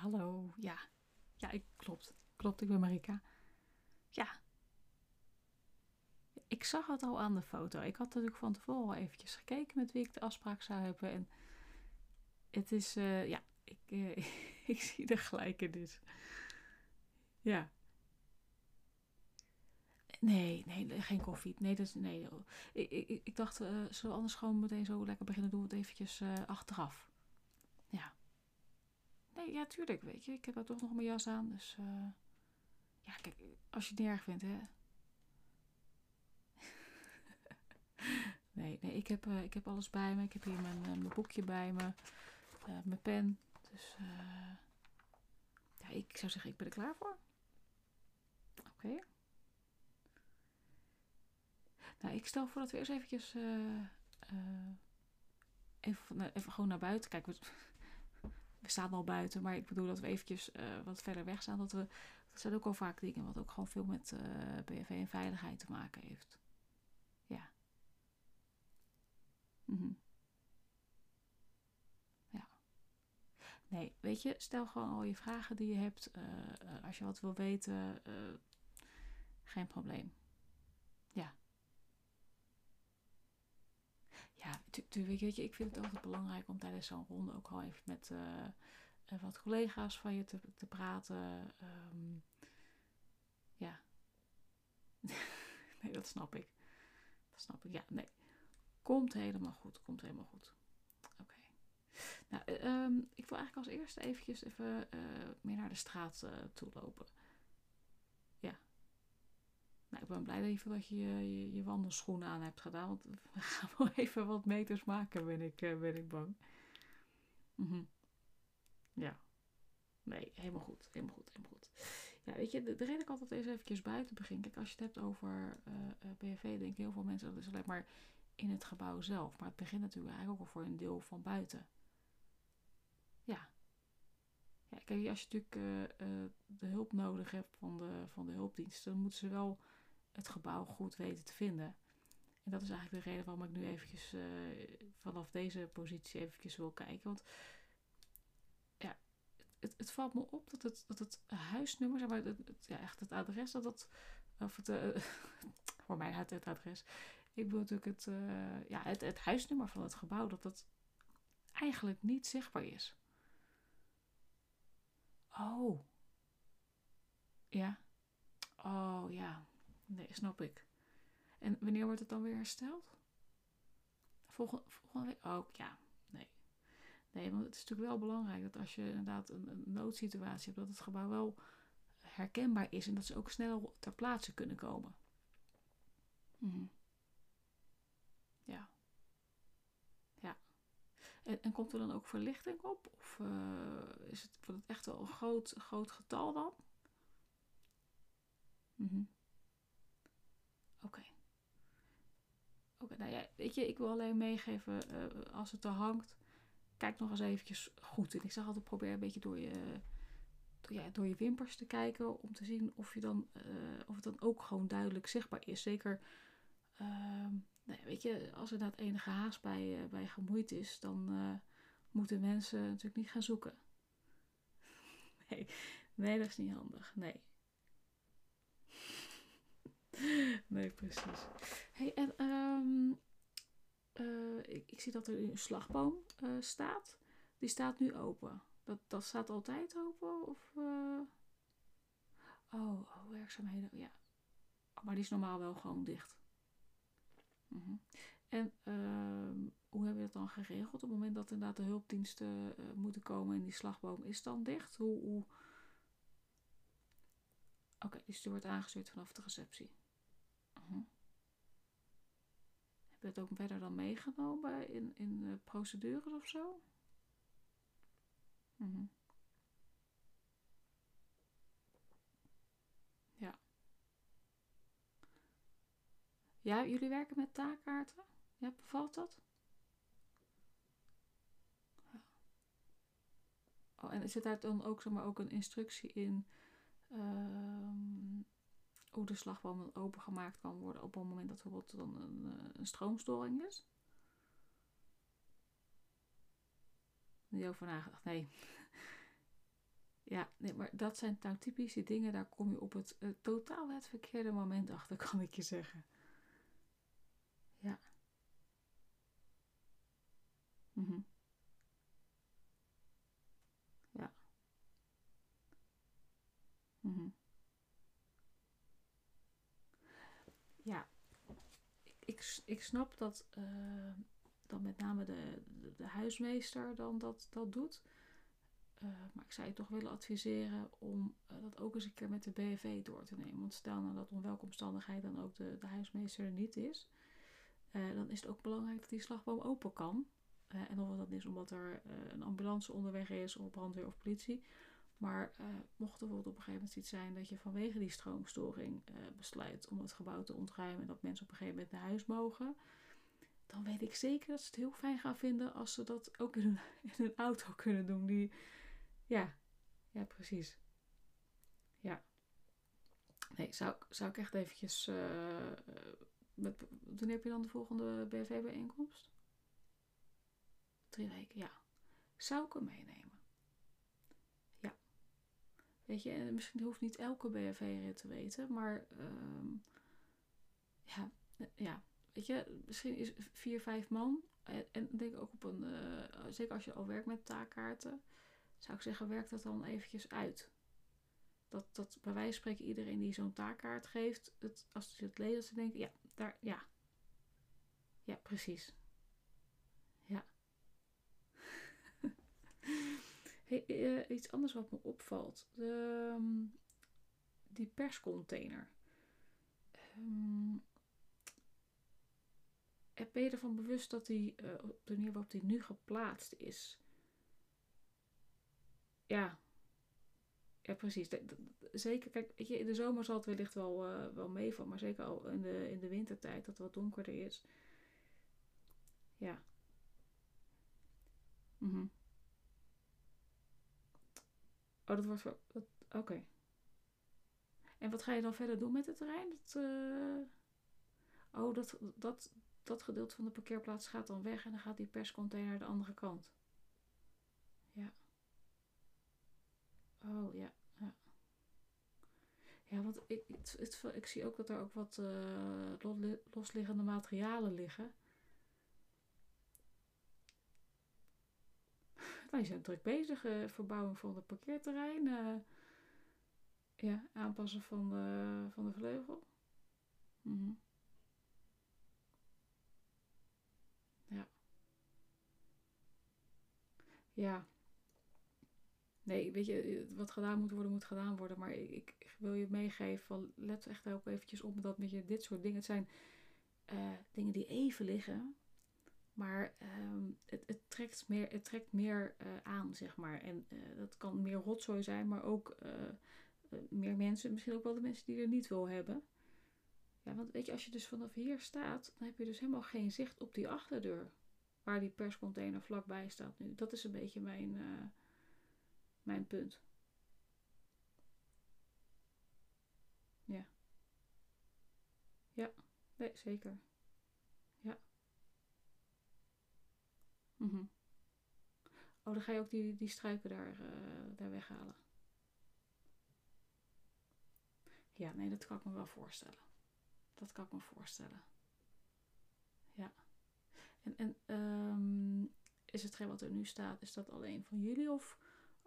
hallo. Ja, ja, ik, klopt. Klopt, ik ben Marika. Ja. Ik zag het al aan de foto. Ik had natuurlijk van tevoren al eventjes gekeken met wie ik de afspraak zou hebben. En het is, eh, ja, ik, eh, ik zie er gelijk in dus. Ja. Nee, nee, geen koffie. Nee, dat is, nee. Ik, ik, ik dacht, uh, zullen we anders gewoon meteen zo lekker beginnen? Doen we het eventjes achteraf. Ja. Tuurlijk, weet je. Ik heb toch nog mijn jas aan, dus... ja, kijk, als je het niet erg vindt, hè. nee, nee, ik heb, ik heb alles bij me. Ik heb hier mijn, mijn boekje bij me. mijn pen. Dus uh, ja, ik zou zeggen, ik ben er klaar voor. Oké. Nou, ik stel voor dat we eerst eventjes uh, uh, even, even gewoon naar buiten. Kijk, we, staan al buiten, maar ik bedoel dat we eventjes wat verder weg staan. Dat, we, dat zijn ook al vaak dingen wat ook gewoon veel met BV en veiligheid te maken heeft. Ja. Mm Nee, weet je, stel gewoon al je vragen die je hebt. Uh, als je wat wil weten, uh, geen probleem. Ja. Ja, weet je, ik vind het altijd belangrijk om tijdens zo'n ronde ook al even met uh, wat collega's van je te, te praten. Um, ja. nee, dat snap ik. Dat snap ik. Ja, nee. Komt helemaal goed. Komt helemaal goed. Nou, uh, ik wil eigenlijk als eerste eventjes even meer naar de straat toe lopen. Nou, ik ben blij dat je, dat je, je, je wandelschoenen aan hebt gedaan. Want we gaan wel even wat meters maken, ben ik, uh, ben ik bang. Mm Ja. Nee, helemaal goed. Helemaal goed, helemaal goed. Ja, weet je, de, de reden ik altijd eens eventjes buiten begin. Kijk, als je het hebt over BFV, denken heel veel mensen dat is alleen maar in het gebouw zelf. Maar het begint natuurlijk eigenlijk ook al voor een deel van buiten. Ja. Kijk, als je natuurlijk uh, de hulp nodig hebt van de, van de hulpdiensten, dan moeten ze wel het gebouw goed weten te vinden. En dat is eigenlijk de reden waarom ik nu eventjes uh, vanaf deze positie eventjes wil kijken. Want ja, het, het valt me op dat het, dat het huisnummer, zeg maar, het, ja, echt het adres, dat dat, of het, voor mij het, het adres. Ik bedoel natuurlijk het, ja, het, het huisnummer van het gebouw, dat dat eigenlijk niet zichtbaar is. Oh. Ja. Oh ja. Nee, snap ik. En wanneer wordt het dan weer hersteld? Volgende, volgende week? Oh ja. Nee. Nee, want het is natuurlijk wel belangrijk dat als je inderdaad een, noodsituatie hebt, dat het gebouw wel herkenbaar is en dat ze ook snel ter plaatse kunnen komen. Mhm. Ja. En, en, komt er dan ook verlichting op? Of uh, is het, wordt het echt wel een groot, groot getal dan? Mm. Nou ja, weet je, ik wil alleen meegeven, uh, als het er hangt, kijk nog eens eventjes goed. En ik zeg altijd, probeer een beetje door je, door, ja, door je wimpers te kijken, om te zien of, je dan, uh, of het dan ook gewoon duidelijk zichtbaar is. Zeker ehm, nou weet je, als er dat enige haast bij, uh, bij gemoeid is, dan moeten mensen natuurlijk niet gaan zoeken. nee, nee, dat is niet handig. Nee. nee, precies. hey, en ik, zie dat er een slagboom staat. Die staat nu open. Dat, dat staat altijd open? Of, oh, oh, werkzaamheden. Ja. Oh, maar die is normaal wel gewoon dicht. Mhm. En uh, hoe hebben we dat dan geregeld? Op het moment dat inderdaad de hulpdiensten uh, moeten komen en die slagboom is dan dicht? Hoe, hoe... Oké, okay, dus die wordt aangestuurd vanaf de receptie. Uh -huh. Dat ook verder dan meegenomen in, in uh, procedures of zo? -huh. Ja. Ja, jullie werken met taakkaarten? Ja, bevalt dat? Oh, en zit daar dan ook, zeg ook een instructie in um, hoe de slagboom opengemaakt kan worden op het moment dat bijvoorbeeld dan een, eh, een stroomstoring is? Die over nagedacht. Nee. Ja, nee, maar dat zijn nou typische dingen, daar kom je op het uh, totaal het verkeerde moment achter, kan ik je zeggen. Ja. Ja. Mhm. Ja, ik, ik, snap dat uh, met name de, de, huismeester dan dat, dat doet. Uh, maar ik zou je toch willen adviseren om uh, dat ook eens een keer met de BV door te nemen. Want stel nou dat om welke omstandigheid dan ook de, de huismeester er niet is. Dan is het ook belangrijk dat die slagboom open kan. en of dat is omdat er een ambulance onderweg is, of brandweer of politie. Maar mocht er bijvoorbeeld op een gegeven moment iets zijn dat je vanwege die stroomstoring besluit om het gebouw te ontruimen en dat mensen op een gegeven moment naar huis mogen dan weet ik zeker dat ze het heel fijn gaan vinden als ze dat ook in een, auto kunnen doen. Die, ja, ja, precies. Ja. Nee, zou, zou ik echt eventjes... Uh, toen heb je dan de volgende BV-bijeenkomst? Drie weken, ja. Zou ik hem meenemen? Weet je, misschien hoeft niet elke BV-rit te weten, maar... Um, ja, ja, weet je, misschien is vier, vijf man. En, en denk ook op een, uh, zeker als je al werkt met taakkaarten, zou ik zeggen, werk dat dan eventjes uit. Dat, dat bij wijze van spreken iedereen die zo'n taakkaart geeft, het, als ze het lezen, ze denken, ja, daar, ja. Ja, precies. Ja. Uh, iets anders wat me opvalt. De, um, die perscontainer. Um, ben je ervan bewust dat die, uh, op de manier waarop die nu geplaatst is, ja, ja precies. zeker, kijk, weet je, in de zomer zal het wellicht wel, wel meevallen, maar zeker al in de, in de wintertijd, dat het wat donkerder is. Ja. Mhm. Oh, dat wordt. Oké. En wat ga je dan verder doen met het terrein? Dat, uh... Oh, dat, dat, dat gedeelte van de parkeerplaats gaat dan weg en dan gaat die perscontainer de andere kant. Ja. Oh ja. Ja, ja want ik, het, ik zie ook dat er ook wat uh, losliggende materialen liggen. Wij zijn druk bezig, uh, verbouwing van het parkeerterrein. Uh, ja, aanpassen van de, van de vleugel. -hmm. Ja. Ja. Nee, weet je, wat gedaan moet worden, moet gedaan worden. Maar ik, ik wil je meegeven, van, let echt ook eventjes op dat met je dit soort dingen. Het zijn dingen die even liggen. Maar um, het, het, trekt meer, het trekt meer uh, aan, zeg maar. En uh, dat kan meer rotzooi zijn, maar ook meer mensen. Misschien ook wel de mensen die er niet wil hebben. Ja, want weet je, als je dus vanaf hier staat, dan heb je dus helemaal geen zicht op die achterdeur. Waar die perscontainer vlakbij staat nu. Dat is een beetje mijn, mijn punt. Ja. Ja, nee, zeker. Ja. Mhm. Oh, dan ga je ook die, die struiken daar, uh, daar weghalen. Ja, nee, dat kan ik me wel voorstellen. Dat kan ik me voorstellen. Ja. En, en um, is hetgeen wat er nu staat, is dat alleen van jullie of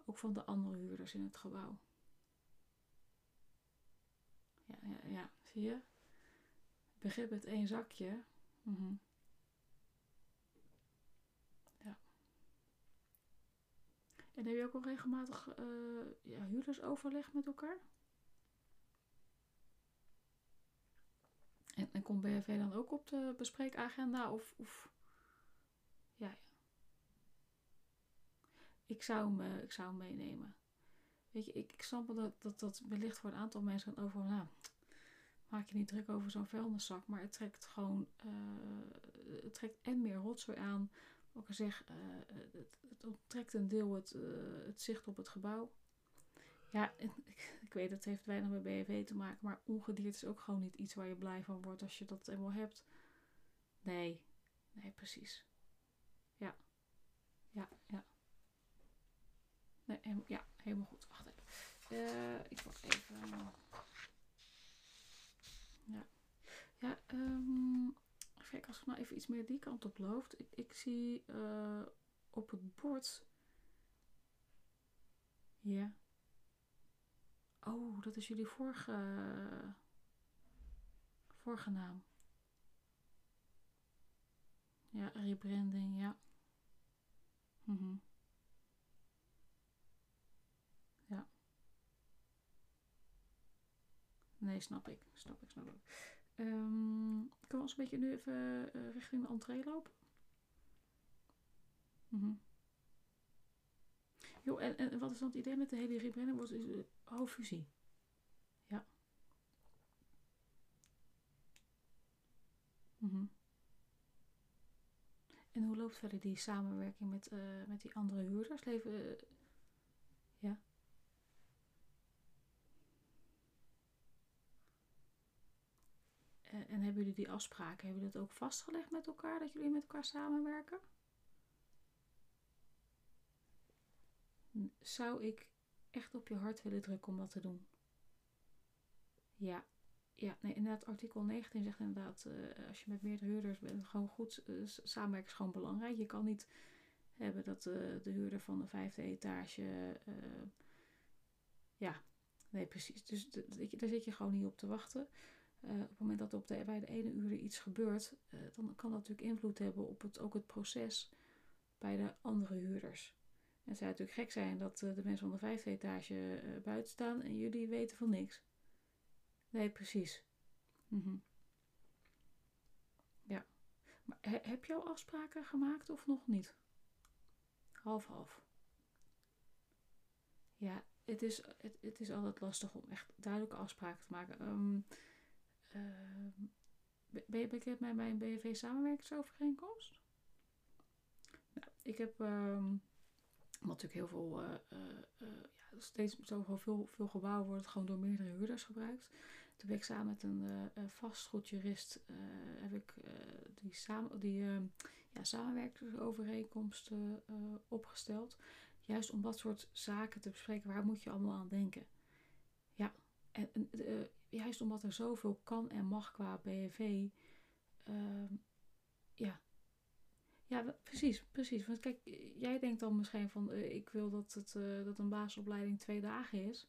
ook van de andere huurders in het gebouw? Ja, ja, ja. zie je? Begrip met één zakje. Mm. En heb je ook al regelmatig uh, ja, huurdersoverleg met elkaar? En, en komt BHV dan ook op de bespreekagenda? Of. Ja, ja. Ik zou eh, ik zou hem meenemen. Weet je, ik, ik snap wel dat, dat dat wellicht voor een aantal mensen over... Nou, maak je niet druk over zo'n vuilniszak. Maar het trekt gewoon... Uh, het trekt en meer rotzooi aan. Wat ik zeg, uh, het, het onttrekt een deel het, het zicht op het gebouw. Ja, ik, ik weet het heeft weinig met BFW te maken, maar ongedierd is ook gewoon niet iets waar je blij van wordt als je dat eenmaal hebt. Nee, nee, precies. Ja, ja, ja. Nee, ja, helemaal goed. Wacht even. eh, ik pak even. Ja. Ja, ehm kijk, als ik nou even iets meer die kant op loopt. Ik, ik zie eh, op het bord. Ja. Oh, dat is jullie vorige. Vorige naam. Ja, rebranding, ja. Mhm. Ja. Nee, snap ik. Snap ik, snap ik. Um, kunnen we ons een beetje nu even uh, richting de entree lopen? Mm Jo, en, en wat is dan het idee met de hele rebranding? Wordt is, uh, oh, fusie. Ja. Mm En hoe loopt verder die samenwerking met, uh, met die andere huurders? Leven, ja. En, en hebben jullie die afspraken, hebben jullie dat ook vastgelegd met elkaar, dat jullie met elkaar samenwerken? Zou ik echt op je hart willen drukken om dat te doen? Ja, ja, nee, inderdaad, artikel 19 zegt inderdaad, uh, als je met meerdere huurders bent, gewoon goed uh, samenwerken is gewoon belangrijk. Je kan niet hebben dat de huurder van de vijfde etage, ja, nee, precies. Dus daar zit je gewoon niet op te wachten. Uh, op het moment dat op de, bij de ene uur iets gebeurt, uh, dan kan dat natuurlijk invloed hebben op het, ook het proces bij de andere huurders. En het zou natuurlijk gek zijn dat uh, de mensen van de vijfde etage buiten staan en jullie weten van niks. Nee, precies. -hmm. Ja. Maar he, heb je al afspraken gemaakt of nog niet? Half-half. Ja, het is, het, is altijd lastig om echt duidelijke afspraken te maken. Um, uh, ben je bekend met mijn BV samenwerkingsovereenkomst? Nou, ik heb um, natuurlijk heel veel, uh, uh, ja, steeds zoveel veel, veel gebouwen wordt gewoon door meerdere huurders gebruikt. Toen ben ik samen met een vastgoedjurist heb ik die, samen, die ja, samenwerkingsovereenkomst opgesteld. Juist om dat soort zaken te bespreken, waar moet je allemaal aan denken? Ja, en juist omdat er zoveel kan en mag qua. Uh, ehm, ja. Ja, precies, precies. Want kijk, jij denkt dan misschien van, uh, ik wil dat, het, uh, dat een basisopleiding twee dagen is.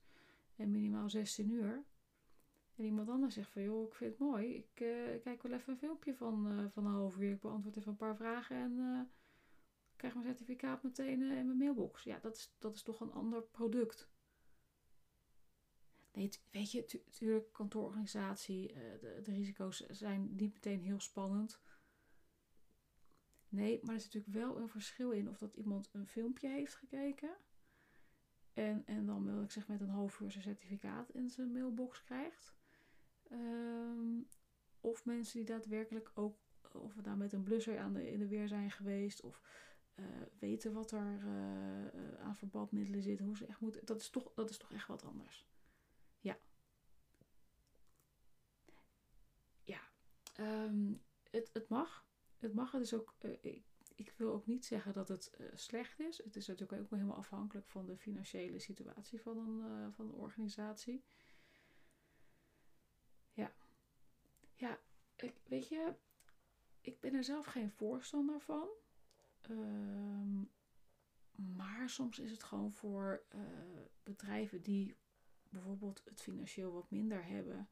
En minimaal 16 uur. En iemand anders zegt van, joh, ik vind het mooi. Ik uh, kijk wel even een filmpje van, van een half uur. Ik beantwoord even een paar vragen en krijg mijn certificaat meteen in mijn mailbox. Ja, dat is, dat is toch een ander product. Nee, weet je, natuurlijk, kantoororganisatie, uh, de, de, risico's zijn niet meteen heel spannend. Nee, maar er is natuurlijk wel een verschil in of dat iemand een filmpje heeft gekeken. En, en dan wil ik zeg met een half uur zijn certificaat in zijn mailbox krijgt. Um, of mensen die daadwerkelijk ook, of we daar met een blusser aan de, in de weer zijn geweest. Of uh, weten wat er uh, aan verbandmiddelen zit. Hoe ze echt moeten. Dat is toch, dat is toch echt wat anders. Ja. Ja. Um, het, het mag. Het mag. Het is ook. Uh, ik, ik, wil ook niet zeggen dat het uh, slecht is. Het is natuurlijk ook helemaal afhankelijk van de financiële situatie van een, uh, van organisatie. Ja. Ja, ik, weet je, ik ben er zelf geen voorstander van. Um, maar soms is het gewoon voor bedrijven die bijvoorbeeld het financieel wat minder hebben.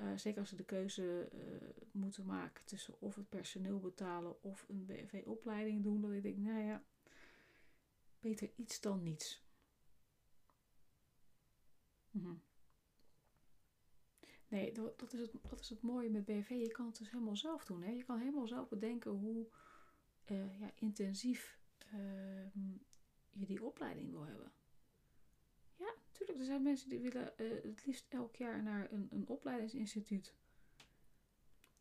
Uh, zeker als ze de keuze uh, moeten maken tussen of het personeel betalen of een BV-opleiding doen. Dat ik denk, nou ja, beter iets dan niets. Mm Nee, dat is, het, dat is het mooie met BV. Je kan het dus helemaal zelf doen. Hè? Je kan helemaal zelf bedenken hoe uh, ja, intensief ehm, je die opleiding wil hebben tuurlijk, er zijn mensen die willen uh, het liefst elk jaar naar een, een opleidingsinstituut.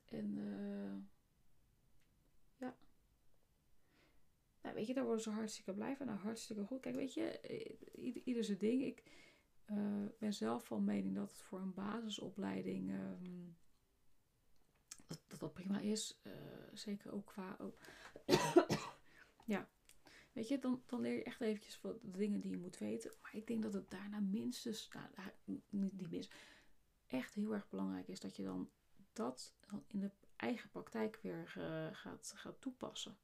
En uh, ja. Nou, weet je, daar worden ze hartstikke blij van. Nou, hartstikke goed. Kijk, weet je, eh, ieder, ieder zijn ding. Ik ben zelf van mening dat het voor een basisopleiding dat, dat, dat prima is. zeker ook qua. ja. Weet je, dan, dan leer je echt eventjes de dingen die je moet weten. Maar ik denk dat het daarna minstens, nou, niet, niet minst, echt heel erg belangrijk is dat je dan dat in de eigen praktijk weer uh, gaat, gaat toepassen.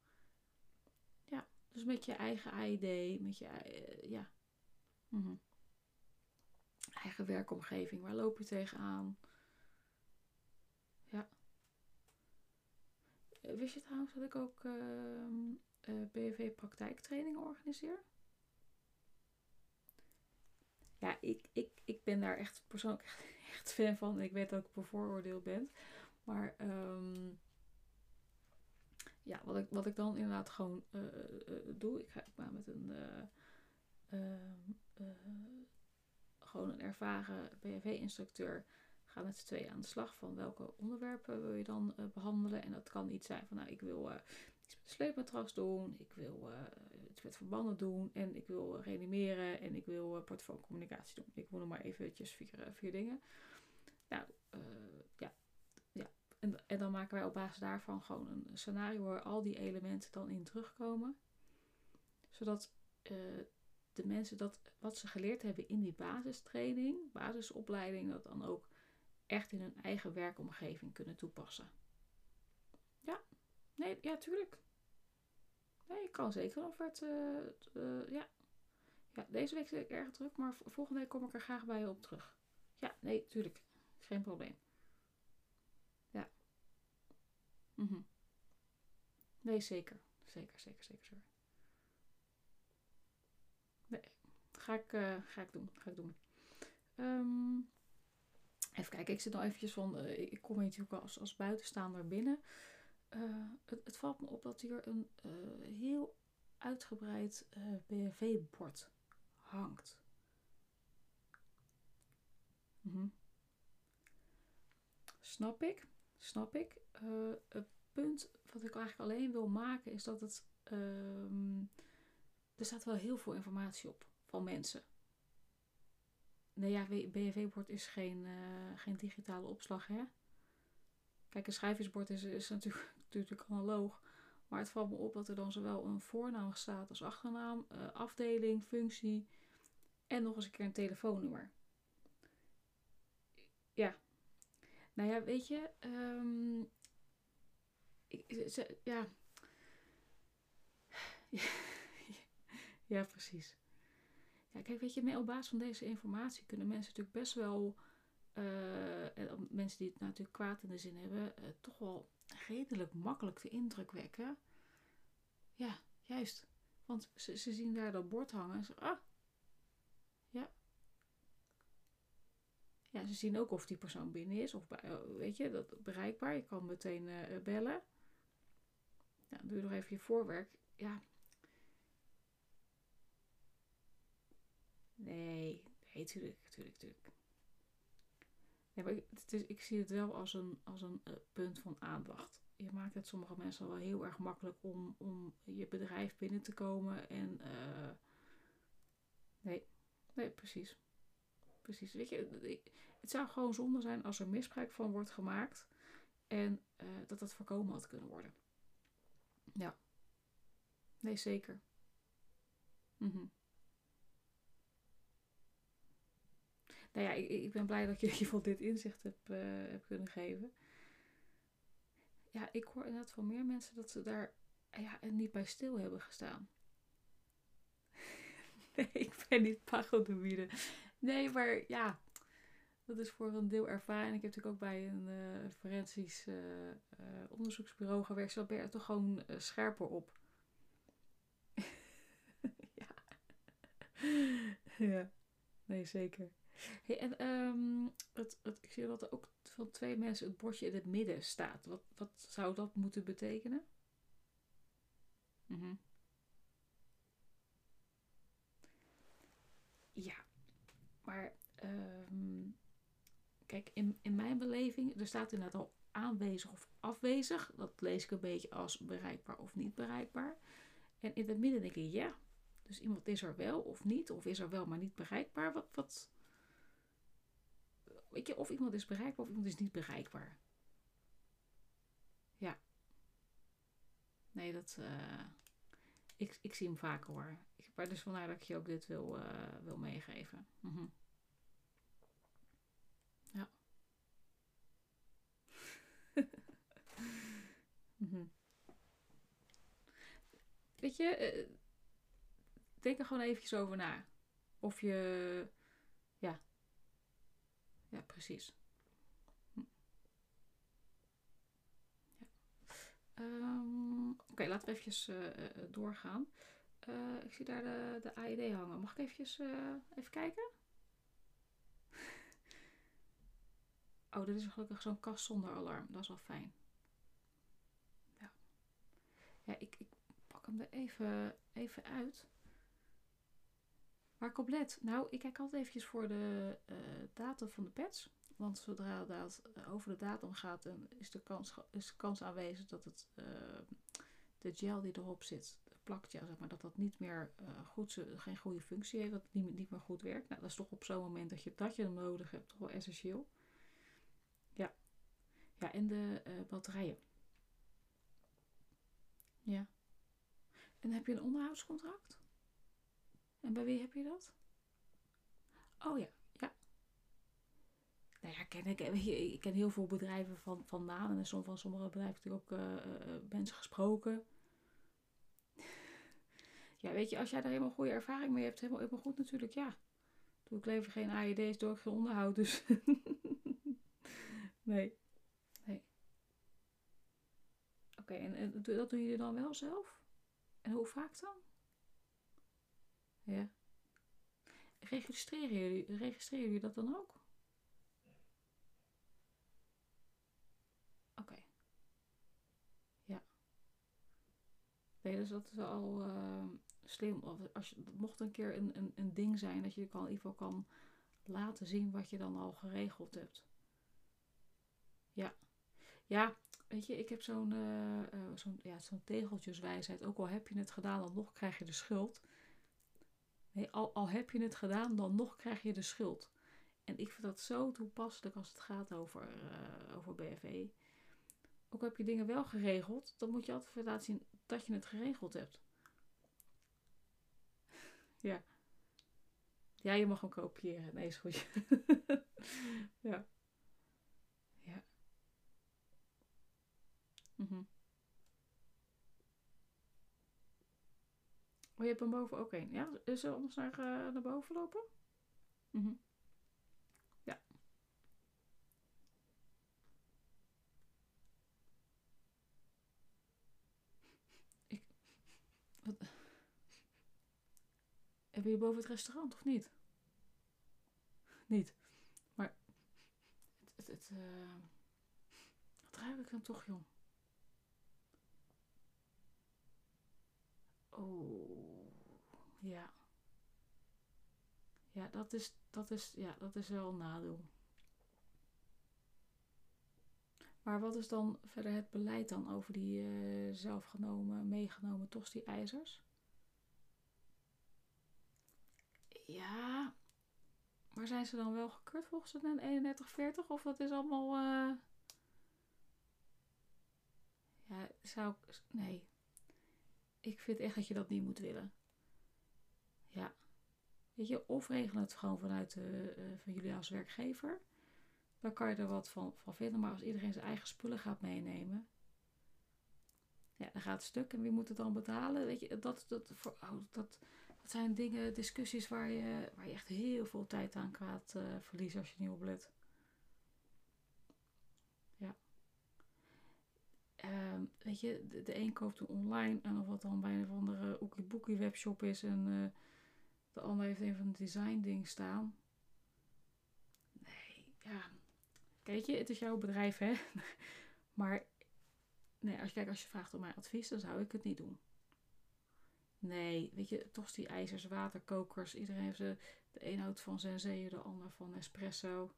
Ja, dus met je eigen ID, met je uh, ja. Mm eigen werkomgeving, waar loop je tegenaan? Ja. Eh, wist je trouwens dat ik ook uh, uh, BV praktijktrainingen organiseer? Ja, ik, ik, ik ben daar echt persoonlijk echt, fan van. Ik weet dat ik bevooroordeeld ben. Maar um, ja, wat ik, wat ik dan inderdaad gewoon uh, uh, doe, ik ga met een uh, gewoon een ervaren BHV-instructeur ga met z'n tweeën aan de slag van welke onderwerpen wil je dan behandelen. En dat kan iets zijn van nou, ik wil iets sleepmatras doen, ik wil iets met verbanden doen en ik wil reanimeren en ik wil portfolio-communicatie doen. Ik wil nog maar eventjes vier, vier dingen. Nou, ja, en, en dan maken wij op basis daarvan gewoon een scenario waar al die elementen dan in terugkomen. Zodat uh, de mensen dat wat ze geleerd hebben in die basistraining, basisopleiding, dat dan ook echt in hun eigen werkomgeving kunnen toepassen. Ja, nee, ja, tuurlijk. Nee, ik kan zeker een offerte. Ja. ja, deze week zit ik erg druk, maar volgende week kom ik er graag bij je op terug. Ja, nee, tuurlijk. Geen probleem. Mm -hmm. Nee, zeker. Zeker, zeker, zeker, zeker. Nee, ga ik, uh, ga ik doen. Ga ik doen. Um, even kijken, ik zit nog eventjes van... Uh, ik kom natuurlijk als, als buitenstaander binnen. Uh, het, valt me op dat hier een heel uitgebreid BHV-bord hangt. Mm -hmm. Snap ik, snap ik. Uh, het punt wat ik eigenlijk alleen wil maken is dat het. Uh, er staat wel heel veel informatie op van mensen. Nee, ja, BHV-bord is geen, uh, geen digitale opslag, hè? Kijk, een schrijversbord is, natuurlijk, natuurlijk analoog. Maar het valt me op dat er dan zowel een voornaam staat als achternaam, uh, afdeling, functie en nog eens een keer een telefoonnummer. Ja. Nou ja, weet je, um, ze, ja. ja, precies. Ja, kijk, weet je, op basis van deze informatie kunnen mensen natuurlijk best wel, uh, mensen die het natuurlijk kwaad in de zin hebben, uh, toch wel redelijk makkelijk de indruk wekken. Ja, juist. Want ze, ze zien daar dat bord hangen en ze ah, ja. Ja, ze zien ook of die persoon binnen is of, bij, weet je, dat bereikbaar. Je kan meteen bellen. Ja, doe nog even je voorwerk. Ja. Nee, nee, tuurlijk, tuurlijk, tuurlijk. Ja, maar het is, ik zie het wel als een, als een uh, punt van aandacht. Je maakt het sommige mensen wel heel erg makkelijk om, om je bedrijf binnen te komen. En uh, nee, nee, precies. Precies. Weet je, het zou gewoon zonde zijn als er misbruik van wordt gemaakt. En dat dat voorkomen had kunnen worden. Ja. Nee, zeker. Mm Nou ja, ik, ik, ben blij dat je in ieder geval dit inzicht hebt, uh, hebt kunnen geven. Ja, ik hoor inderdaad van meer mensen dat ze daar ja, niet bij stil hebben gestaan. nee, ik ben niet pagodoïde. Nee, maar ja, dat is voor een deel ervaring. Ik heb natuurlijk ook bij een uh, forensisch uh, onderzoeksbureau gewerkt. Zo ben je er toch gewoon scherper op. ja. ja, nee, zeker. En um, het, ik zie dat er ook van twee mensen het bordje in het midden staat. Wat, wat zou dat moeten betekenen? -hmm. Ja, maar um, Kijk, in, in mijn beleving, er staat inderdaad al aanwezig of afwezig. Dat lees ik een beetje als bereikbaar of niet bereikbaar. En in het midden denk ik, ja, dus iemand is er wel of niet, of is er wel maar niet bereikbaar. Wat, wat, weet je, of iemand is bereikbaar of iemand is niet bereikbaar. Ja. Nee, dat, uh, Ik, ik zie hem vaker hoor. Ik, maar dus vandaar dat ik je ook dit wil, uh, wil meegeven. Mm Ja. mm Weet je, uh, denk er gewoon eventjes over na. Of je, ja, precies. Hm. Um, Oké, laten we eventjes uh, doorgaan. Uh, ik zie daar de, de AED hangen. Mag ik eventjes even kijken? Oh, dit is gelukkig zo'n kast zonder alarm. Dat is wel fijn. Ja, ja ik, ik pak hem er even, even uit. Waar ik op let? Nou, ik kijk altijd eventjes voor de uh, datum van de patch. Want zodra dat over de datum gaat, dan is de kans, is kans aanwezig dat het, uh, de gel die erop zit, de plakgel, zeg maar, dat dat niet meer goed, geen goede functie heeft, dat het niet, meer goed werkt. Nou, dat is toch op zo'n moment dat je, dat je nodig hebt, toch wel essentieel. Ja. Ja, en de batterijen. Ja. En heb je een onderhoudscontract? En bij wie heb je dat? Oh ja, ja. Nou ja, ken ik, ik ken heel veel bedrijven van, van naam en van sommige bedrijven natuurlijk ook uh, mensen gesproken. ja, weet je, als jij daar helemaal goede ervaring mee hebt, helemaal, helemaal goed natuurlijk, ja. Doe ik lever geen AED's, door geen onderhoud, dus. nee. Nee. Oké, en, en dat doen jullie dan wel zelf? En hoe vaak dan? Ja. Registreren jullie, registreren jullie dat dan ook? Oké. Ja. Nee, dus dat is al uh, slim. Als je, mocht een keer een, een, een ding zijn dat je kan, in ieder geval kan laten zien wat je dan al geregeld hebt. Ja. Ja, weet je, ik heb zo'n uh, zo'n ja, zo'n tegeltjeswijsheid. Ook al heb je het gedaan, dan nog krijg je de schuld. Al, heb je het gedaan, dan nog krijg je de schuld. En ik vind dat zo toepasselijk als het gaat over, uh, over BFE. Ook heb je dingen wel geregeld, dan moet je altijd laten zien dat je het geregeld hebt. ja. Ja, je mag hem kopiëren. Nee, is goed. ja. Ja. Mm je hebt hem boven ook een. Ja, is er anders naar, uh, naar boven lopen? Mm -hmm. Ja. Ik. Wat? Heb je boven het restaurant of niet? Niet. Maar. Het. het, het uh... Wat ruik ik dan toch, jong? Oh, ja. Ja, dat is, dat is, ja, dat is wel een nadeel. Maar wat is dan verder het beleid dan over die uh, zelfgenomen, meegenomen tosti-ijzers? Ja, maar zijn ze dan wel gekeurd volgens de 3140 of dat is allemaal... Uh... Ja, zou ik... Nee, ik vind echt dat je dat niet moet willen. Ja. Weet je, of regel het gewoon vanuit de, uh, van jullie als werkgever. Dan kan je er wat van, van vinden. Maar als iedereen zijn eigen spullen gaat meenemen. Ja, dan gaat het stuk. En wie moet het dan betalen? Weet je, dat, dat, voor, oh, dat, dat zijn dingen, discussies waar je, waar je echt heel veel tijd aan gaat uh, verliezen als je niet oplet. Um, weet je, de, een koopt hem online en of wat dan bij een of andere Oekie webshop is en uh, de ander heeft een van de design dingen staan. Nee, ja. Kijk je, het is jouw bedrijf hè. maar nee, als kijk, als je vraagt om mijn advies, dan zou ik het niet doen. Nee, weet je, toch die ijzers, waterkokers. Iedereen heeft de, de een houdt van Senseo, de ander van espresso.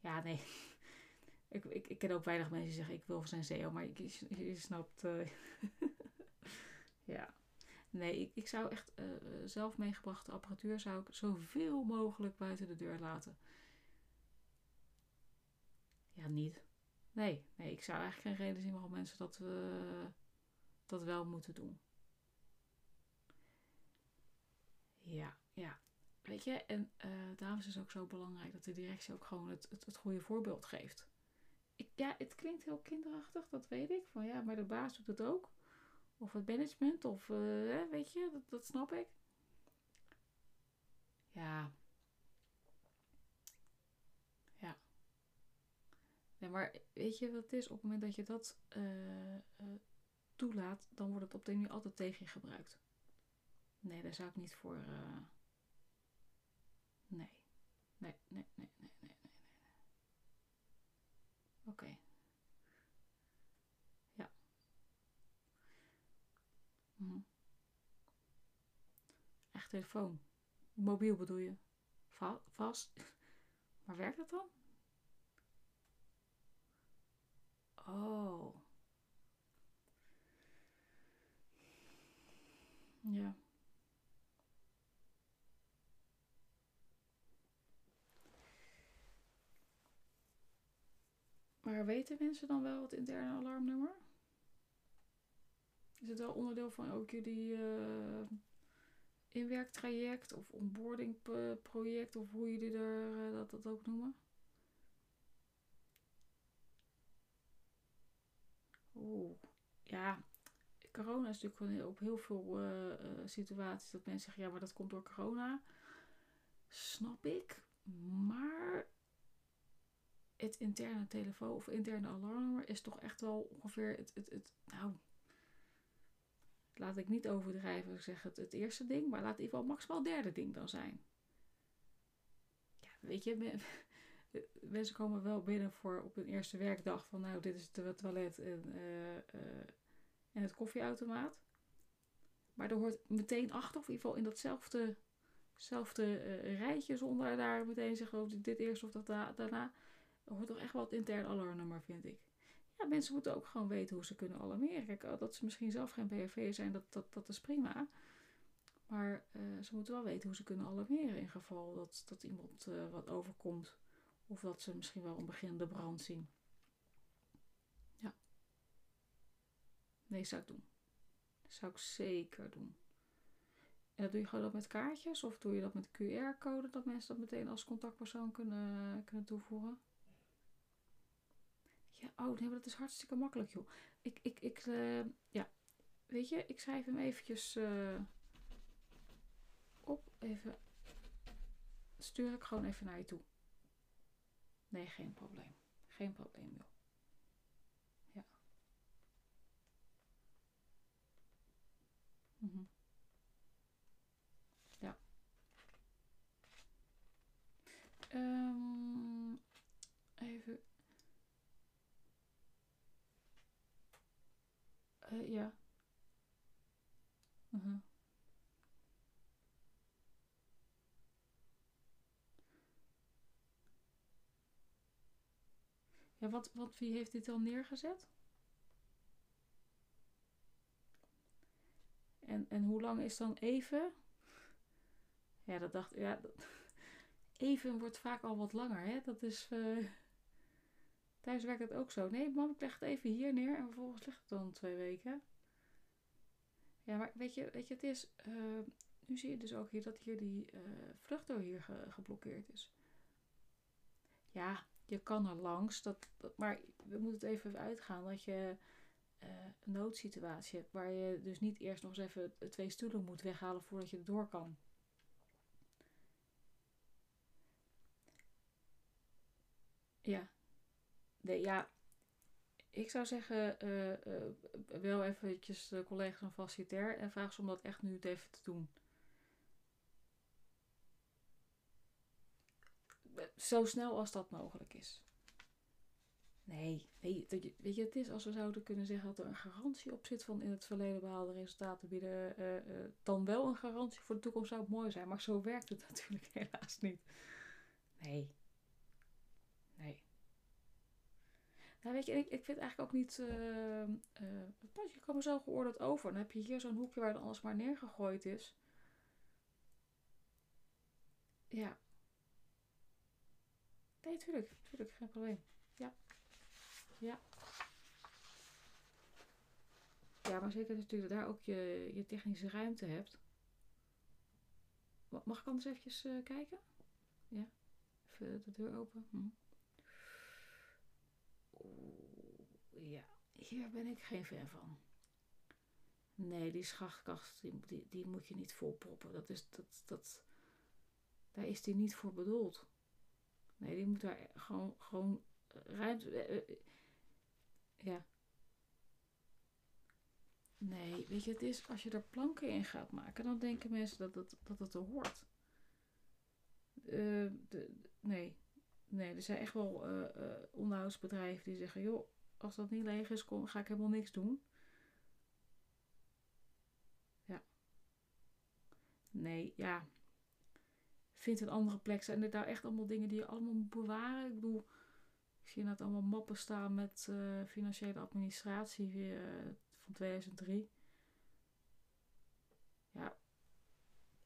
Ja, nee. Ik, ik, ik ken ook weinig mensen die zeggen ik wil zijn SEO, maar je, snapt. Uh, ja. Nee, ik, ik zou echt uh, zelf meegebrachte apparatuur zou ik zoveel mogelijk buiten de deur laten. Ja, niet. Nee, nee, ik zou eigenlijk geen reden zien waarom mensen dat, uh, dat wel moeten doen. Ja, ja. Weet je, en uh, daarom is ook zo belangrijk dat de directie ook gewoon het, het, het goede voorbeeld geeft. Ik, ja, het klinkt heel kinderachtig, dat weet ik. Van ja, maar de baas doet het ook. Of het management, of uh, weet je, dat, dat snap ik. Ja. Ja. Nee, maar weet je wat het is? Op het moment dat je dat uh, uh, toelaat, dan wordt het op de manier altijd tegen je gebruikt. Nee, daar zou ik niet voor. Nee, nee, nee, nee, nee, nee. Oké. Ja. Hm. Echt telefoon. Mobiel bedoel je? Va vast? Maar werkt dat dan? Oh. Ja. Maar weten mensen dan wel het interne alarmnummer? Is het wel onderdeel van ook jullie uh, inwerktraject of onboardingproject of hoe jullie er, uh, dat, dat ook noemen? Oeh, ja, corona is natuurlijk op heel veel uh, situaties dat mensen zeggen, ja, maar dat komt door corona. Snap ik, maar het interne telefoon of interne alarmnummer is toch echt wel ongeveer het, het, het nou, laat ik niet overdrijven, ik zeg het, het eerste ding, maar laat in ieder geval maximaal het derde ding dan zijn. Ja, weet je, mensen komen wel binnen voor op hun eerste werkdag van nou, dit is het toilet en, uh, uh, en het koffieautomaat. Maar er hoort meteen achter, of in ieder geval in datzelfde zelfde, uh, rijtje, zonder daar meteen zeggen of dit eerst of dat da daarna er hoort toch echt wel het intern alarmnummer, vind ik. Ja, mensen moeten ook gewoon weten hoe ze kunnen alarmeren. Dat ze misschien zelf geen BRV zijn, dat, dat, dat is prima. Maar uh, ze moeten wel weten hoe ze kunnen alarmeren in geval dat, dat iemand uh, wat overkomt. Of dat ze misschien wel een beginnende brand zien. Ja. Nee, zou ik doen. Zou ik zeker doen. En doe je gewoon dat met kaartjes? Of doe je dat met QR-code, dat mensen dat meteen als contactpersoon kunnen, kunnen toevoegen? Ja, oh nee, dat is hartstikke makkelijk, joh. Ik, ik, ik, uh, ja, weet je, ik schrijf hem eventjes uh, op. Even, stuur ik gewoon even naar je toe. Nee, geen probleem. Geen probleem, joh. Ja. Mm -hmm. Ja. Um, even Uh, ja. Uh -huh. Ja, wat, wat, wie heeft dit dan neergezet? En, en hoe lang is dan even? Ja, dat dacht ja, dat, even wordt vaak al wat langer, hè? Dat is. Uh, Thuis werkt het ook zo. Nee, mam, ik leg het even hier neer en vervolgens ligt het dan twee weken. Ja, maar weet je, weet je het is. Uh, nu zie je dus ook hier dat hier die uh, hier ge geblokkeerd is. Ja, je kan er langs. Dat, maar we moeten het even uitgaan dat je uh, een noodsituatie hebt. Waar je dus niet eerst nog eens even twee stoelen moet weghalen voordat je door kan. Ja, nee, ja, ik zou zeggen, uh, uh, wel eventjes de collega's van facilitair en vraag ze om dat echt nu even te doen. Zo snel als dat mogelijk is. Nee, nee, weet je, het is als we zouden kunnen zeggen dat er een garantie op zit van in het verleden behaalde resultaten bieden, uh, dan wel een garantie voor de toekomst zou het mooi zijn. Maar zo werkt het natuurlijk helaas niet. Nee. Nee. Nou, weet je, ik, ik vind eigenlijk ook niet. Uh, uh, je kan zo geoordeeld over. Dan heb je hier zo'n hoekje waar dan alles maar neergegooid is. Ja. Nee, tuurlijk. Tuurlijk, geen probleem. Ja. Ja. Ja, maar zeker natuurlijk dat daar ook je, je technische ruimte hebt. Ma- Mag ik anders eventjes eh, kijken? Ja. Even de deur open. Hm. Ja, hier ben ik geen fan van. Nee, die schachtkast, die, die, die moet je niet volproppen. Dat is, dat, dat, daar is die niet voor bedoeld. Nee, die moet daar gewoon, gewoon ruimte... eh, eh, ja. Nee, weet je, het is als je er planken in gaat maken, dan denken mensen dat het, dat het er hoort. De, nee. Nee, er zijn echt wel eh, onderhoudsbedrijven die zeggen: joh, als dat niet leeg is, kom, ga ik helemaal niks doen. Ja. Nee, ja. Vind een andere plek. Zijn er daar echt allemaal dingen die je allemaal moet bewaren? Ik bedoel, ik zie net allemaal mappen staan met eh, financiële administratie van 2003. Ja,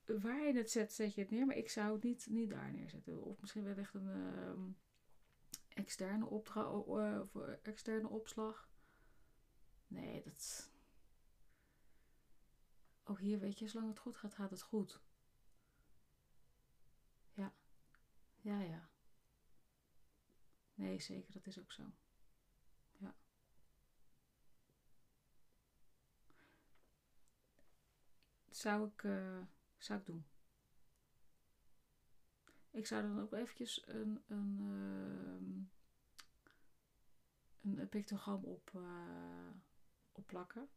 waar je het zet, zet je het neer. Maar ik zou het niet, niet daar neerzetten. Of misschien wel echt een ehm, externe, eh, voor externe opslag. Nee, dat... Ook hier, weet je, zolang het goed gaat, gaat het goed. Ja. Ja, ja. Nee, zeker, dat is ook zo. Ja. Zou ik, eh, zou ik doen. Ik zou dan ook eventjes een, een, ehm, een, een pictogram op, eh, opplakken.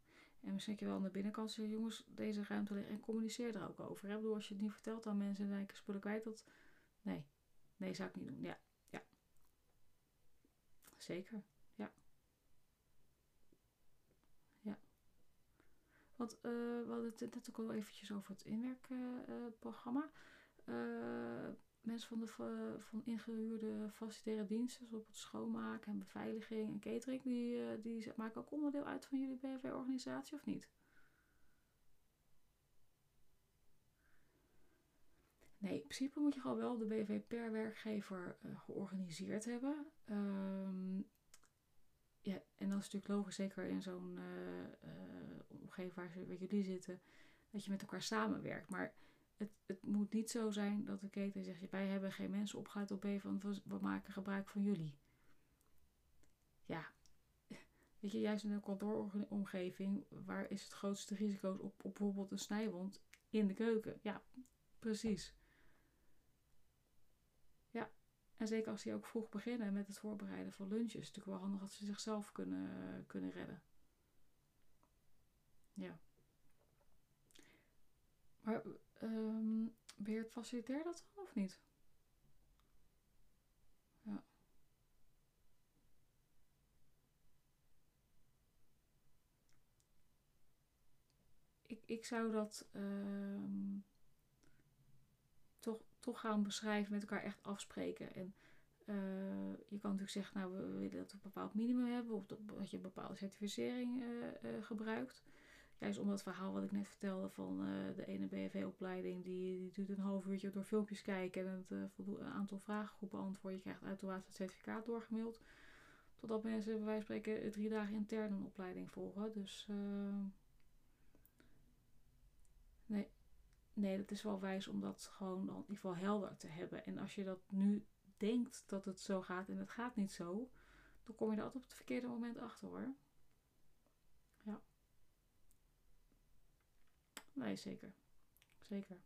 En misschien je wel aan de binnenkant zeggen, jongens, deze ruimte liggen. En communiceer er ook over. Hè? Bedoel, als je het niet vertelt aan mensen en denken, spullen kwijt, dat... Nee, nee, zou ik niet doen. Ja, ja. Zeker, ja. Ja. Want eh, we hadden het net ook al eventjes over het inwerkprogramma. Uh, mensen van de van ingehuurde facilitaire diensten, zoals het schoonmaken en beveiliging en catering, die, die maken ook onderdeel uit van jullie BV-organisatie of niet? Nee, in principe moet je gewoon wel de BV per werkgever georganiseerd hebben. Um, ja, en dat is natuurlijk logisch, zeker in zo'n omgeving waar, jullie zitten, dat je met elkaar samenwerkt. Maar het, het moet niet zo zijn dat de keten zegt: wij hebben geen mensen opgeleid op van we, we maken gebruik van jullie. Ja, weet je, juist in een kantooromgeving, waar is het grootste risico op, op bijvoorbeeld een snijwond in de keuken? Ja, precies. En zeker als die ook vroeg beginnen met het voorbereiden van lunches, is het natuurlijk wel handig dat ze zichzelf kunnen, kunnen redden. Ja. Maar um, beheert facilitair dat dan of niet? Ja. Ik, ik zou dat um, toch, gaan beschrijven, met elkaar echt afspreken. En uh, je kan natuurlijk zeggen, nou, we, willen dat we een bepaald minimum hebben, of dat, je een bepaalde certificering uh, uh, gebruikt. Juist om dat verhaal wat ik net vertelde van de ene BFV-opleiding, die, die doet een half uurtje door filmpjes kijken en het, een aantal vragengroepen beantwoorden. Je krijgt automatisch het certificaat doorgemaild. Totdat mensen bij wijze spreken drie dagen intern een opleiding volgen. Dus nee, nee, dat is wel wijs om dat gewoon dan in ieder geval helder te hebben. En als je dat nu denkt dat het zo gaat en het gaat niet zo, dan kom je er altijd op het verkeerde moment achter hoor. Ja. Nee, zeker. Zeker.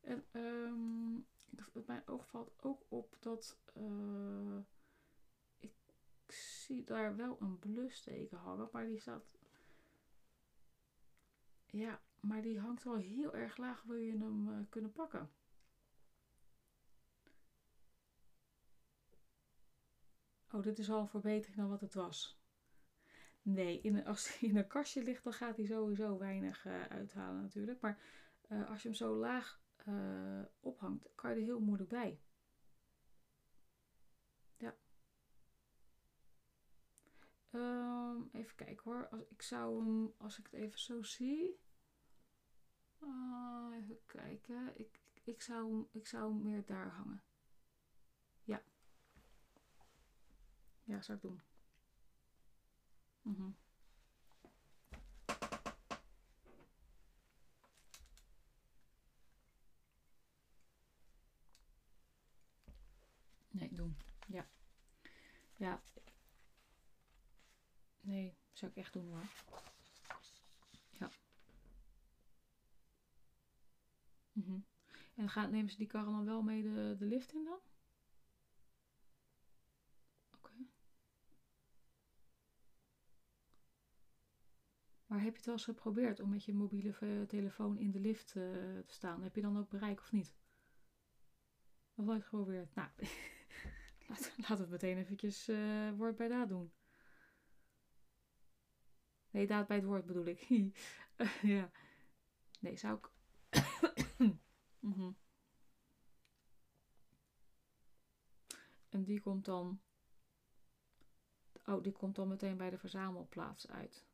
En um, mijn oog valt ook op dat uh, ik zie daar wel een blusteken hangen, maar die staat. Ja, maar die hangt wel heel erg laag. Wil je hem uh, kunnen pakken? Oh, dit is al een verbetering dan wat het was. Nee, in, als hij in een kastje ligt, dan gaat hij sowieso weinig uh, uithalen natuurlijk. Maar uh, als je hem zo laag ophangt, kan je er heel moeilijk bij. Ja. Um, even kijken hoor. Als, ik zou hem, als ik het even zo zie. Uh, even kijken. Ik, ik, zou, ik zou meer daar hangen. Ja. Ja, zou ik doen. Mm. Nee, doen. Ja. Ja. Nee, zou ik echt doen hoor. Mhm. En gaan, nemen ze die karren dan wel mee de, de lift in dan? Oké. Maar heb je het wel eens geprobeerd om met je mobiele eh, telefoon in de lift eh, te staan? Heb je dan ook bereik of niet? Nog nooit geprobeerd? Nou, laten laat het meteen eventjes uh, woord bij daad doen. Nee, daad bij het woord bedoel ik. ja. Nee, zou ik... mm En die komt dan. Oh, die komt dan meteen bij de verzamelplaats uit.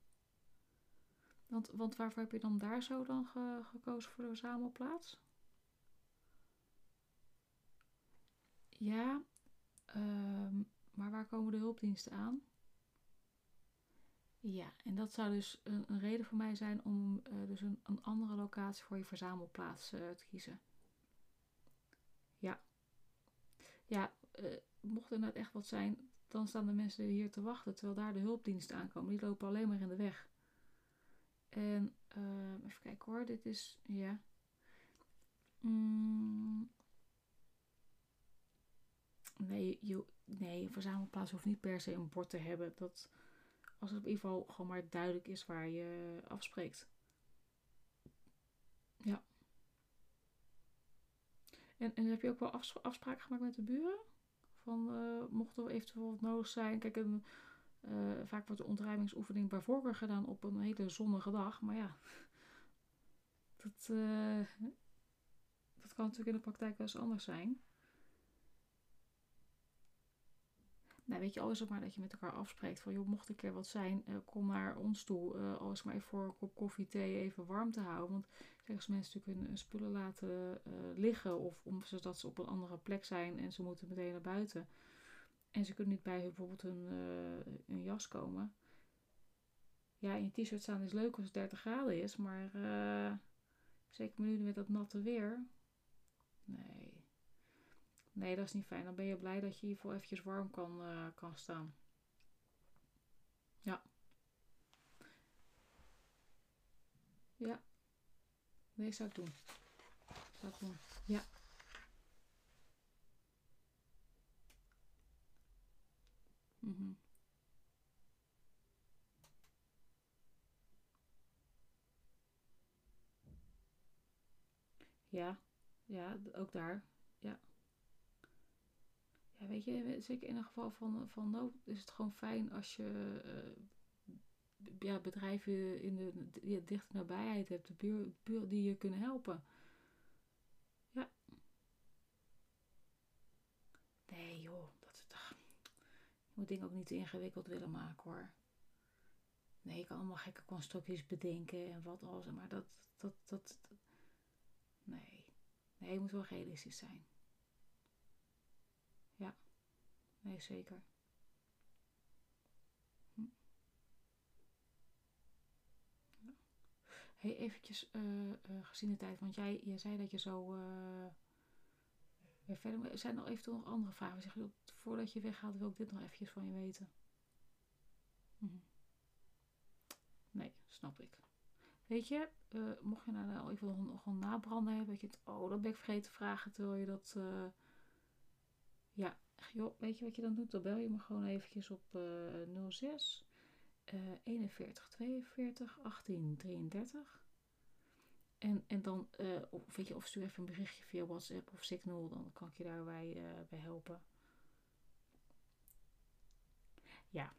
Want, want waarvoor heb je dan daar zo dan gekozen voor de verzamelplaats? Ja, um, maar waar komen de hulpdiensten aan? Ja, en dat zou dus een, een reden voor mij zijn om uh, dus een, een, andere locatie voor je verzamelplaats uh, te kiezen. Ja. Ja, uh, mocht er net echt wat zijn, dan staan de mensen hier te wachten terwijl daar de hulpdiensten aankomen. Die lopen alleen maar in de weg. En uh, even kijken hoor, dit is, ja. Mm. Nee, je, nee, een verzamelplaats hoeft niet per se een bord te hebben. Dat, als het op ieder geval gewoon maar duidelijk is waar je afspreekt. Ja. En, en heb je ook wel afspraken gemaakt met de buren? Van uh, mocht er eventueel wat nodig zijn. Kijk, een, uh, vaak wordt de ontruimingsoefening bij voorkeur gedaan op een hele zonnige dag. Maar ja, dat, uh, dat kan natuurlijk in de praktijk wel eens anders zijn. Nou, weet je, al is maar dat je met elkaar afspreekt van, joh, mocht er een keer wat zijn, uh, kom naar ons toe. Uh, al is maar even voor een kop koffie, thee even warm te houden. Want zeggen ze mensen natuurlijk hun spullen laten uh, liggen of omdat ze op een andere plek zijn en ze moeten meteen naar buiten. En ze kunnen niet bij bijvoorbeeld hun, hun jas komen. Ja, in je t-shirt staan is leuk als het 30 graden is, maar zeker nu met dat natte weer. Nee. Nee, dat is niet fijn. Dan ben je blij dat je hiervoor eventjes warm kan, uh, kan staan. Ja. Ja. Nee, zou ik doen. Zou ik doen. Ja. Mhm. Ja. Ja, ook daar. Ja. Weet je, zeker in een geval van, van nood is het gewoon fijn als je uh, ja, bedrijven in de ja, dichte nabijheid hebt, de buur, buur die je kunnen helpen. Ja. Nee joh, dat. Je moet dingen ook niet te ingewikkeld willen maken hoor. Nee, ik kan allemaal gekke constructies bedenken en wat alles, maar dat, dat, dat, dat nee. Nee, je moet wel realistisch zijn. Ja, nee zeker. Hm. Ja. Hey, eventjes uh, gezien de tijd, want jij, jij zei dat je zo uh, weer verder... Zijn er eventueel nog andere vragen? Voordat je weggaat wil ik dit nog eventjes van je weten. Hm. Nee, snap ik. Weet je, mocht je nou al even nog een nabranden hebben, dat je het, oh, dat ben ik vergeten te vragen, terwijl je dat ja, joh, weet je wat je dan doet? Dan bel je me gewoon eventjes op uh, 06 uh, 41 42 18 33. En, en dan, uh, of, weet je, of stuur even een berichtje via WhatsApp of Signal, dan kan ik je daarbij uh, bij helpen. Ja.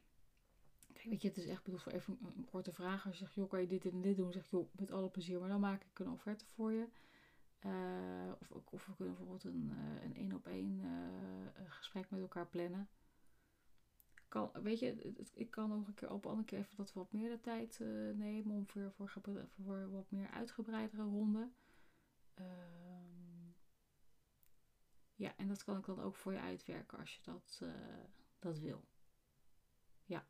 Kijk, weet je, het is echt bedoeld voor even een, korte vraag. Als je zegt, joh, kan je dit en dit doen? zeg joh, met alle plezier, maar dan maak ik een offerte voor je. Uh, of, of, we kunnen bijvoorbeeld een een één op één uh, gesprek met elkaar plannen. Kan, weet je, ik kan nog een keer op een andere keer even wat, wat meer de tijd nemen om voor, voor, wat meer uitgebreidere ronden. ja, en dat kan ik dan ook voor je uitwerken als je dat, dat wil. Ja.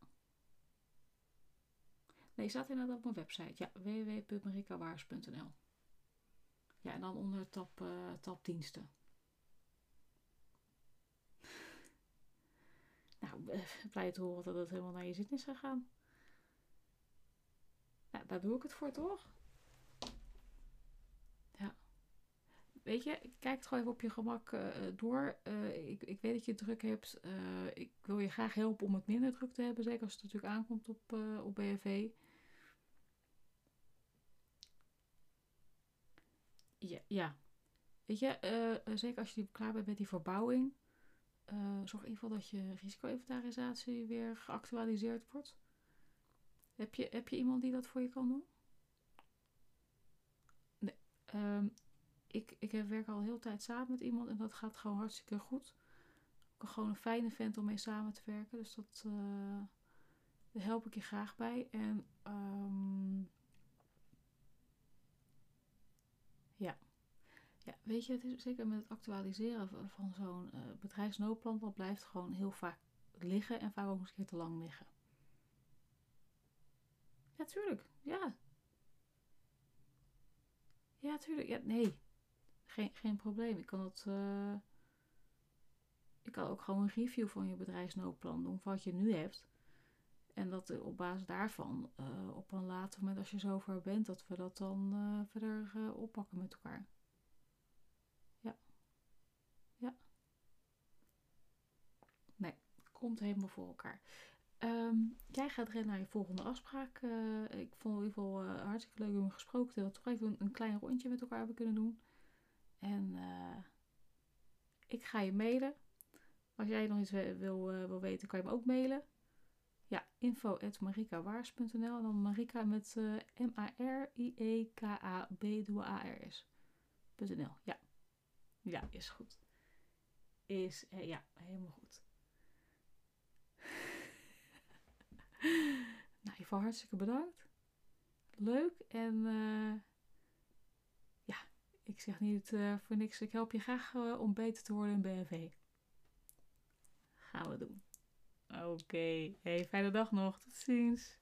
Nee, staat inderdaad op mijn website. Ja, www.marikawaars.nl ja, en dan onder tab, uh, tab diensten. blij te horen dat het helemaal naar je zin is gegaan. Nou, daar doe ik het voor, toch? Ja. Weet je, kijk het gewoon even op je gemak uh, door. Ik, ik weet dat je druk hebt. Ik wil je graag helpen om het minder druk te hebben. Zeker als het natuurlijk aankomt op, op BFV. Ja, ja. Weet je, zeker als je klaar bent met die verbouwing. zorg in ieder geval dat je risico-inventarisatie weer geactualiseerd wordt. Heb je, heb je iemand die dat voor je kan doen? Nee. Um, ik, ik werk al heel tijd samen met iemand en dat gaat gewoon hartstikke goed. Ik gewoon een fijne vent om mee samen te werken. Dus dat, daar help ik je graag bij. En um, ja. Ja, weet je, het is zeker met het actualiseren van zo'n uh, bedrijfsnoodplan, dat blijft gewoon heel vaak liggen en vaak ook eens een keer te lang liggen. Ja, tuurlijk. Ja. Ja, tuurlijk. Ja, nee. Geen, geen probleem. Ik kan het. Uh, ik kan ook gewoon een review van je bedrijfsnoodplan doen, wat je nu hebt. En dat op basis daarvan, op een later moment, als je zover bent, dat we dat dan verder oppakken met elkaar. Ja. Ja. Nee, komt helemaal voor elkaar. Um, jij gaat rennen naar je volgende afspraak. Uh, ik vond het in ieder geval uh, hartstikke leuk om gesproken te hebben. Toch even een, een, klein rondje met elkaar hebben kunnen doen. En uh, ik ga je mailen. Als jij nog iets wil, wil weten, kan je me ook mailen. Ja, info at marikawaars.nl En dan Marika met M-A-R-I-E-K-A-B-A-R-S.nl Ja. Ja, is goed. Is, ja, helemaal goed. nou, Ivo, hartstikke bedankt. Leuk en uh, ja, ik zeg niet uh, voor niks. Ik help je graag uh, om beter te worden in BNV. Gaan we doen. Oké, okay. fijne dag nog. Tot ziens.